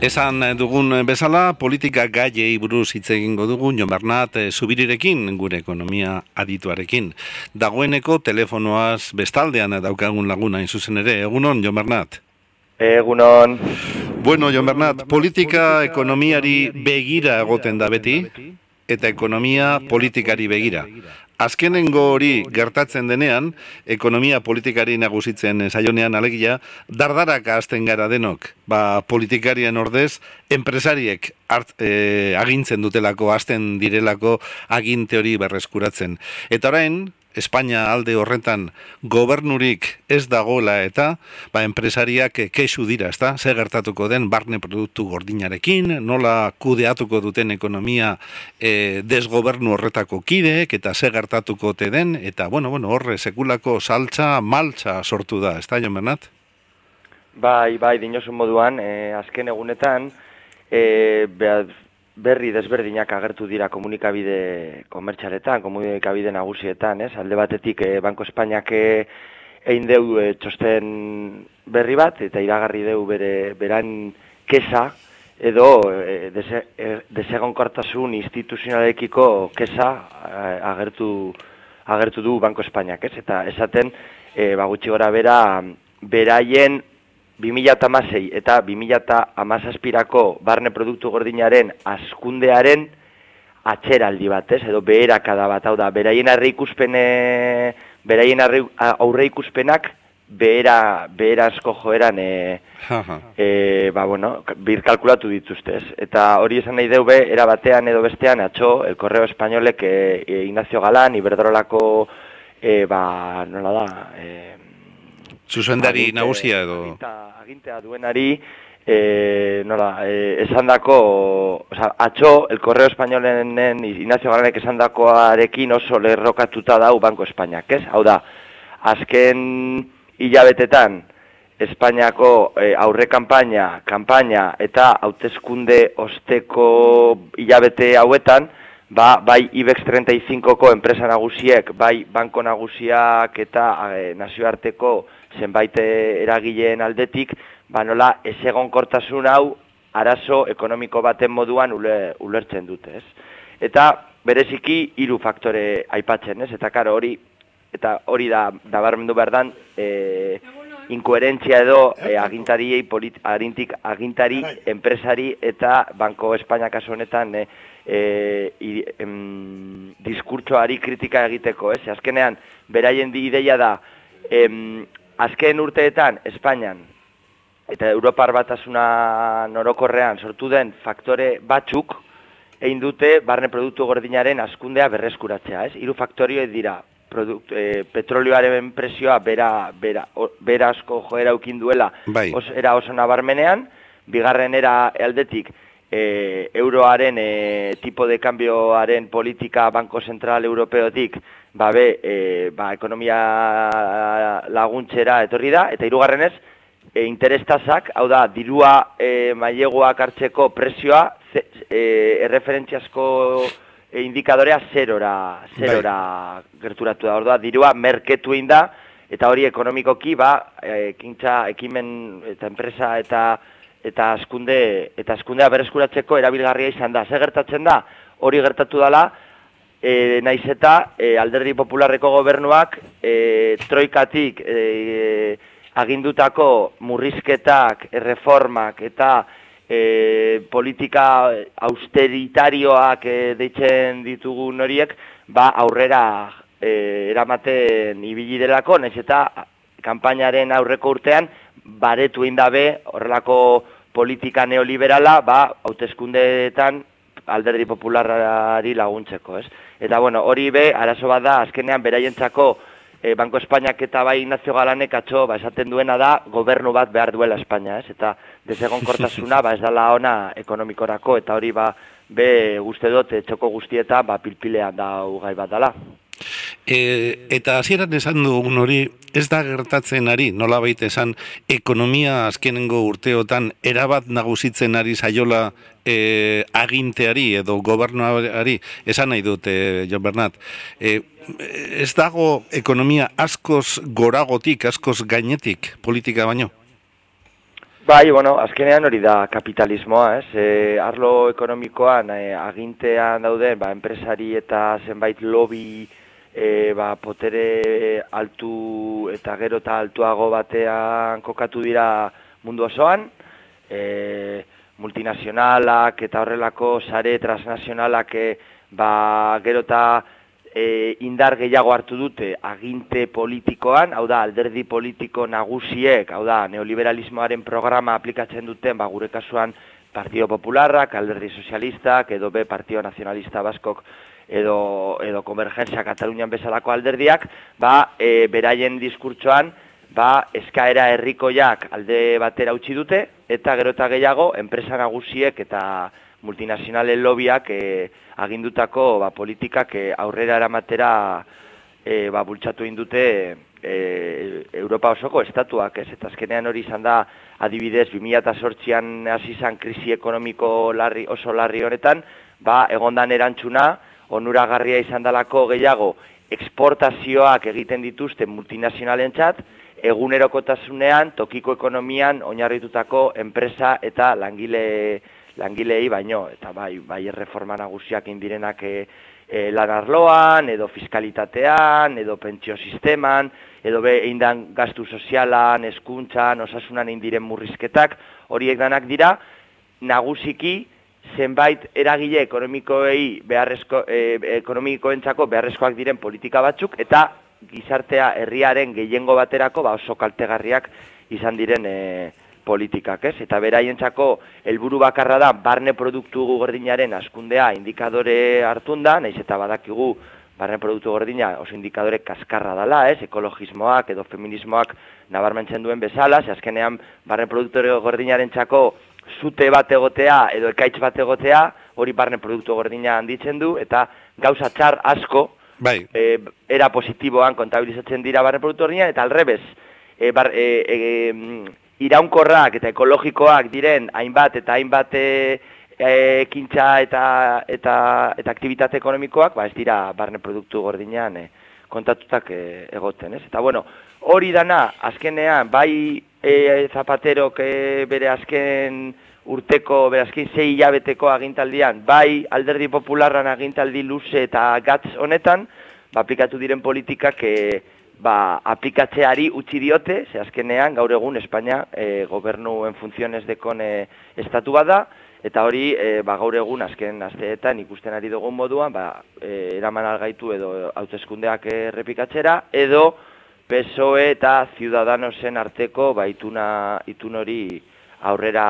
Esan dugun bezala, politika gaiei buruz hitz egingo dugu, Jon Bernat, eh, zubirirekin, gure ekonomia adituarekin. Dagoeneko telefonoaz bestaldean daukagun laguna, zuzen ere, egunon, Jon Bernat? Egunon. Bueno, Jon Bernat, politika ekonomiari begira egoten da beti, eta ekonomia politikari begira. Azkenengo hori gertatzen denean, ekonomia politikari nagusitzen saionean alegia, dardarak hasten gara denok, ba, politikarien ordez, enpresariek hart, e, agintzen dutelako, hasten direlako aginte hori berreskuratzen. Eta orain, Espainia alde horretan gobernurik ez dagoela eta ba, enpresariak kexu dira, ezta? Zer gertatuko den barne produktu gordinarekin, nola kudeatuko duten ekonomia e, desgobernu horretako kideek eta zer gertatuko te den eta bueno, bueno, horre sekulako saltza, maltza sortu da, ezta, Jon Bernat? Bai, bai, dinosun moduan, e, azken egunetan, e, berri desberdinak agertu dira komunikabide komertxaletan, komunikabide nagusietan, ez? Alde batetik e, Banko Espainiak eh, egin deu e, txosten berri bat, eta iragarri deu bere beran kesa, edo e, dese, desegon kortasun instituzionalekiko kesa agertu, agertu du Banko Espainiak, ez? Eta esaten, e, bagutxi gora bera, beraien 2006 eta 2008ko barne produktu gordinaren askundearen atxeraldi bat, ez? Edo beherakada bat, hau da, beraien aurre ikuspene, beraien aurre ikuspenak behera, asko joeran e, e, ba, bueno, bir kalkulatu dituzte, Eta hori esan nahi deube, era batean edo bestean, atxo, el Correo Españolek e, e, Ignacio Galán, Iberdrolako, e, ba, nola da, e, Zuzendari nagusia edo... Agintea duenari, e, nola, e, esan dako, oza, atxo, el Correo Españolen Ignacio Galanek esan dakoarekin oso lerrokatuta dau Banko Espainiak, ez? Hau da, azken hilabetetan, Espainiako e, aurre kanpaina, kanpaina eta hauteskunde osteko hilabete hauetan, ba, bai IBEX 35ko enpresa nagusiek, bai banko nagusiak eta e, nazioarteko zenbait eragileen aldetik, ba nola ez kortasun hau arazo ekonomiko baten moduan ulertzen dute, ez? Eta bereziki hiru faktore aipatzen, ez? Eta karo hori eta hori da nabarmendu berdan e, inkoherentzia edo e, agintariei arintik agintari bai. enpresari eta Banko Espainia kasu honetan e, e, em, diskurtsoari kritika egiteko, ez? Azkenean beraien di ideia da em, azken urteetan Espainian eta Europar batasuna norokorrean sortu den faktore batzuk egin dute barne produktu gordinaren askundea berreskuratzea, ez? Hiru faktorio dira. Produkt, e, petrolioaren presioa bera, bera, bera asko joera ukin duela bai. os, era oso nabarmenean, bigarren era aldetik e, euroaren e, tipo de cambioaren politika Banko Zentral Europeotik ba, be, e, ba, ekonomia laguntzera etorri da, eta hirugarrenez e, interestazak, hau da, dirua e, mailegoak hartzeko presioa ze, e, erreferentziazko e, indikadorea zerora, zerora bai. gerturatu da, orduan, dirua merketu da, eta hori ekonomikoki, ba, e, kintza, ekimen, eta enpresa, eta eta askunde eta askundea bereskuratzeko erabilgarria izan da. Ze gertatzen da? Hori gertatu dela, e, naiz eta e, alderdi popularreko gobernuak e, troikatik e, agindutako murrizketak, erreformak eta e, politika austeritarioak e, deitzen ditugun horiek, ba aurrera e, eramaten ibili delako, naiz eta kanpainaren aurreko urtean baretu indabe horrelako politika neoliberala, ba, hauteskundeetan alderdi popularari laguntzeko, ez? Eta, bueno, hori be, arazo bat da, azkenean, beraientzako e, Banko Espainiak eta bai Ignacio Galanek atxo, ba, esaten duena da, gobernu bat behar duela Espainia, ez? Eta, dezegon kortasuna, ba, ez dala ona ekonomikorako, eta hori, ba, be, guzti dut, txoko guztieta, ba, pilpilean da gai bat dala. E, eta hasieran esan dugun hori, ez da gertatzen ari, nola baita esan, ekonomia azkenengo urteotan erabat nagusitzen ari saiola e, aginteari edo gobernuari, esan nahi dute, John Bernat, e, ez dago ekonomia askoz goragotik, askoz gainetik politika baino? Bai, bueno, azkenean hori da kapitalismoa, ez? E, arlo ekonomikoan e, agintean dauden, ba, enpresari eta zenbait lobby e, ba, potere altu eta gero eta altuago batean kokatu dira mundu osoan, e, multinazionalak eta horrelako sare transnazionalak e, ba, gero eta e, indar gehiago hartu dute aginte politikoan, hau da, alderdi politiko nagusiek, hau da, neoliberalismoaren programa aplikatzen duten, ba, gure kasuan, Partido Popularrak, Alderdi Sozialistak, edo B, Partido Nacionalista Baskok, edo, edo Konvergentzia Katalunian bezalako alderdiak, ba, e, beraien diskurtsoan, ba, eskaera herrikoiak alde batera utzi dute, eta gero eta gehiago, enpresa nagusiek eta multinazionalen lobiak e, agindutako ba, politikak e, aurrera eramatera e, ba, bultzatu indute e, Europa osoko estatuak, ez? Eta azkenean hori izan da adibidez 2008an hasi izan krisi ekonomiko larri, oso larri honetan, ba, egondan erantzuna, onuragarria izan dalako gehiago, eksportazioak egiten dituzte multinazionalen txat, egunerokotasunean, tokiko ekonomian, oinarritutako enpresa eta langile langilei baino eta bai bai erreforma nagusiak indirenak e, e, lan arloan edo fiskalitatean edo pentsio sisteman edo be eindan gastu sozialan, hezkuntzan, osasunan indiren murrizketak horiek danak dira nagusiki zenbait eragile ekonomikoei beharrezko e, ekonomikoentzako beharrezkoak diren politika batzuk eta gizartea herriaren gehiengo baterako ba oso kaltegarriak izan diren e, politikak, ez? Eta beraientzako helburu bakarra da barne produktu gordinaren askundea indikadore hartunda, naiz eta badakigu barne produktu gordina oso indikadore kaskarra dela, ez? Ekologismoak edo feminismoak nabarmentzen duen bezala, ze azkenean barne produktu gordinaren txako zute bat egotea edo ekaitz bat egotea, hori barne produktu gordina handitzen du, eta gauza txar asko, bai. E, era positiboan kontabilizatzen dira barne produktu gordinan, eta alrebez, e, bar, e, e, iraunkorrak eta ekologikoak diren hainbat eta hainbat e, ekintza eta eta eta aktivitate ekonomikoak, ba ez dira barne produktu gordinean e, kontatutak e, egoten, ez? Eta bueno, hori dana azkenean bai e, Zapaterok e, bere azken urteko, bere azken sei hilabeteko agintaldian, bai alderdi popularran agintaldi luze eta gatz honetan, ba aplikatu diren politikak e, ba, aplikatzeari utzi diote, ze azkenean gaur egun Espainia e, gobernuen funtzionez dekon e, estatu bada, eta hori e, ba, gaur egun azken asteetan ikusten ari dugun moduan, ba, e, eraman algaitu edo hauteskundeak errepikatzera, edo PSOE eta Ciudadanosen arteko ba, ituna, itun hori aurrera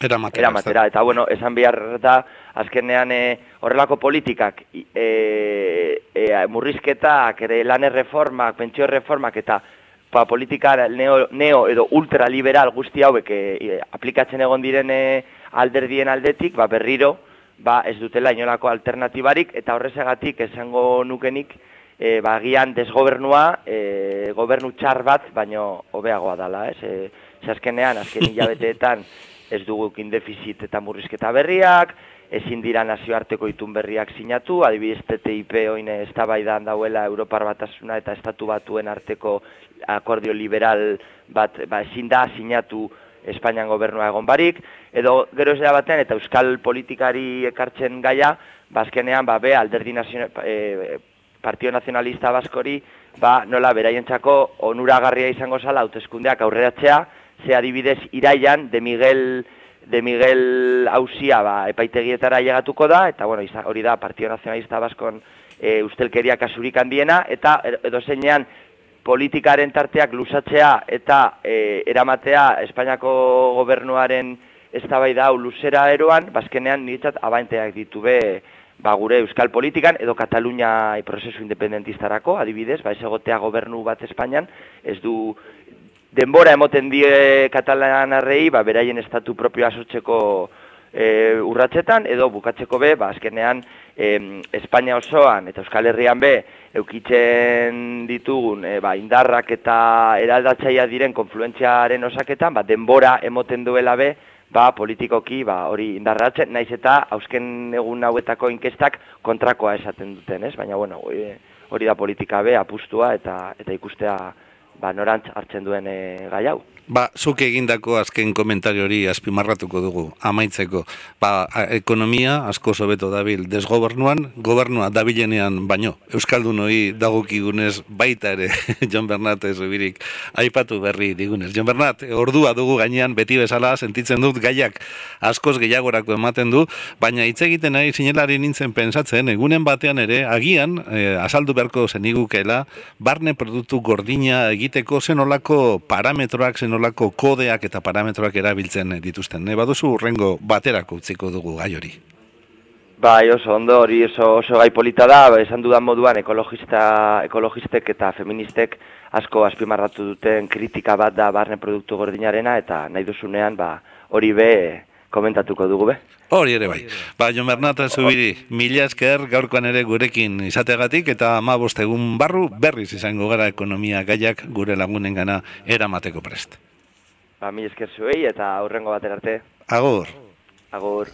Eramatera. Eramatera. Eta, bueno, esan behar da, azkenean e, horrelako politikak, e, e, murrizketak, ere lan erreformak, pentsio erreformak, eta pa, politika neo, neo edo ultraliberal guzti hauek e, aplikatzen egon diren alderdien aldetik, ba, berriro, ba, ez dutela inolako alternatibarik, eta horrezegatik esango nukenik, e, ba, gian desgobernua, e, gobernu txar bat, baino hobeagoa dala, ez? E, azkenean, azken hilabeteetan, ez dugu defizit eta murrizketa berriak, ezin dira nazioarteko itun berriak sinatu, adibidez TTIP oine eztabaidan dauela Europar batasuna eta estatu batuen arteko akordio liberal bat ba, ezin da sinatu Espainian gobernua egon barik, edo gero ez batean eta euskal politikari ekartzen gaia, bazkenean ba, be alderdi nazional, e, Partio Nazionalista Baskori, ba, nola beraientzako onuragarria izango zala hauteskundeak aurreratzea, ze adibidez iraian de Miguel de Miguel Ausia ba, epaitegietara llegatuko da eta bueno, hori da Partido Nacionalista Baskon e, ustelkeria kasurik handiena eta edo zeinean politikaren tarteak lusatzea eta e, eramatea Espainiako gobernuaren eztabaida hau luzera eroan, bazkenean niretzat abainteak ditu be ba, gure euskal politikan edo Katalunia prozesu independentistarako, adibidez, ba, ez egotea gobernu bat Espainian, ez du denbora emoten die katalanarrei, ba, beraien estatu propioa sortzeko e, urratzetan, edo bukatzeko be, ba, azkenean, e, Espainia osoan eta Euskal Herrian be, eukitzen ditugun e, ba, indarrak eta eraldatzaia diren konfluentziaren osaketan, ba, denbora emoten duela be, ba, politikoki ba, hori indarratzen, naiz eta hausken egun hauetako inkestak kontrakoa esaten duten, ez? Baina, bueno, hori da politika be, apustua eta eta ikustea ba, norantz hartzen duen e, gai hau. Ba, zuk egindako azken komentario hori azpimarratuko dugu, amaitzeko. Ba, ekonomia asko sobeto dabil desgobernuan, gobernua dabilenean baino. Euskaldun hori dagokigunez baita ere, John Bernat ez ubirik, aipatu berri digunez. John Bernat, ordua dugu gainean beti bezala sentitzen dut gaiak askoz gehiagorako ematen du, baina hitz egiten nahi sinelari nintzen pensatzen, egunen batean ere, agian, eh, azaldu beharko zenigukela, barne produktu gordina egiteko zenolako parametroak, zenolako nolako kodeak eta parametroak erabiltzen dituzten. Ne baduzu urrengo baterako utziko dugu gai hori. Bai, oso ondo hori oso, oso gai polita da, ba, esan dudan moduan ekologista, ekologistek eta feministek asko azpimarratu duten kritika bat da barne produktu gordinarena eta nahi duzunean ba, hori be komentatuko dugu be. Hori ere bai. Ba, Jon Bernata Zubiri, mila esker gaurkoan ere gurekin izategatik eta ma egun barru berriz izango gara ekonomia gaiak gure lagunen gana eramateko prest. Ba, mila esker zuei eta aurrengo bater arte. Agur. Agur.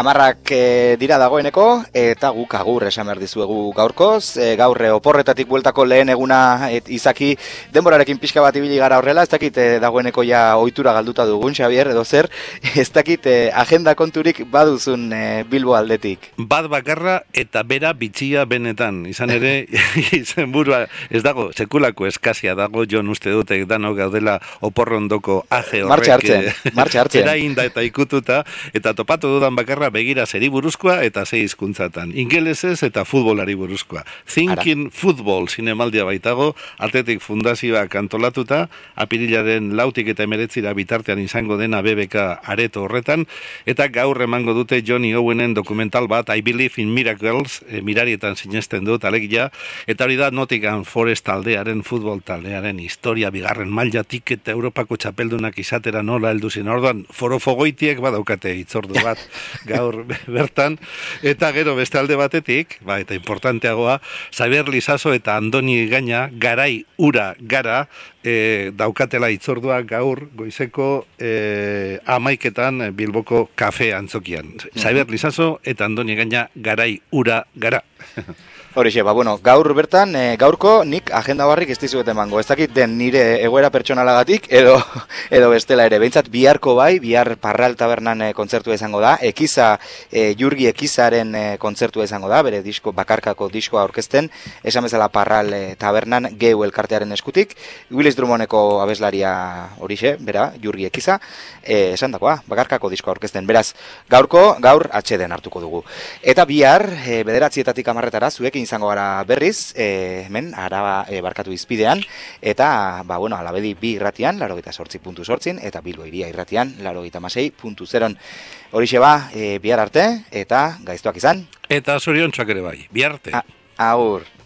Amarrak e, dira dagoeneko eta guk agur esan behar dizuegu gaurkoz. E, gaurre eh, oporretatik bueltako lehen eguna et, izaki denborarekin pixka bat ibili gara horrela. Ez dakit dagoeneko ja ohitura galduta dugun, Xavier, edo zer. Ez dakit agenda konturik baduzun e, Bilbo aldetik. Bad bakarra eta bera bitxia benetan. Izan ere, izen burua, ez dago, sekulako eskazia dago, jon uste dute danok gaudela oporrondoko aje horrek. Martxa hartzen, martxa hartzen. Era eta ikututa, eta topatu dudan bakarra begira zeri buruzkoa eta zei hizkuntzatan. Ingelesez eta futbolari buruzkoa. Thinking Ara. Football zinemaldia baitago, Atletik Fundazioa kantolatuta, apirilaren lautik eta emeretzira bitartean izango dena BBK areto horretan, eta gaur emango dute Johnny Owenen dokumental bat, I Believe in Miracles, e, mirarietan sinesten dut, alegia, eta hori da Nottingham Forest taldearen, futbol taldearen historia bigarren mailatik eta Europako txapeldunak izatera nola helduzin. Orduan, forofogoitiek badaukate itzordu bat, gaur bertan, eta gero beste alde batetik, ba, eta importanteagoa, Xavier Lizaso eta Andoni Gaina garai ura gara e, daukatela itzordua gaur goizeko e, amaiketan Bilboko kafe antzokian. Xavier Lizaso eta Andoni Gaina garai ura gara. Horixe, ba, bueno, gaur bertan, e, gaurko nik agenda barrik ez dizuet emango. Ez dakit den nire egoera pertsonalagatik, edo, edo bestela ere. Behintzat, biharko bai, bihar parral tabernan e, kontzertua izango da. Ekiza, e, jurgi ekizaren e, kontzertua izango da, bere disko, bakarkako diskoa aurkezten. Esan bezala parral e, tabernan geu elkartearen eskutik. Willis Drummondeko abeslaria horixe, bera, jurgi ekiza. E, esan dakoa, bakarkako diskoa aurkezten. Beraz, gaurko, gaur atxeden hartuko dugu. Eta bihar, e, bederatzietatik amarretara, zuek izango gara berriz, e, hemen, araba e, barkatu izpidean, eta, ba, bueno, alabedi bi irratian, laro gita sortzi puntu sortzin, eta bilbo iria irratian, laro gita masei puntu zeron. Horixe ba, e, bihar arte, eta gaiztuak izan. Eta zorion ere bai, bihar arte. aur.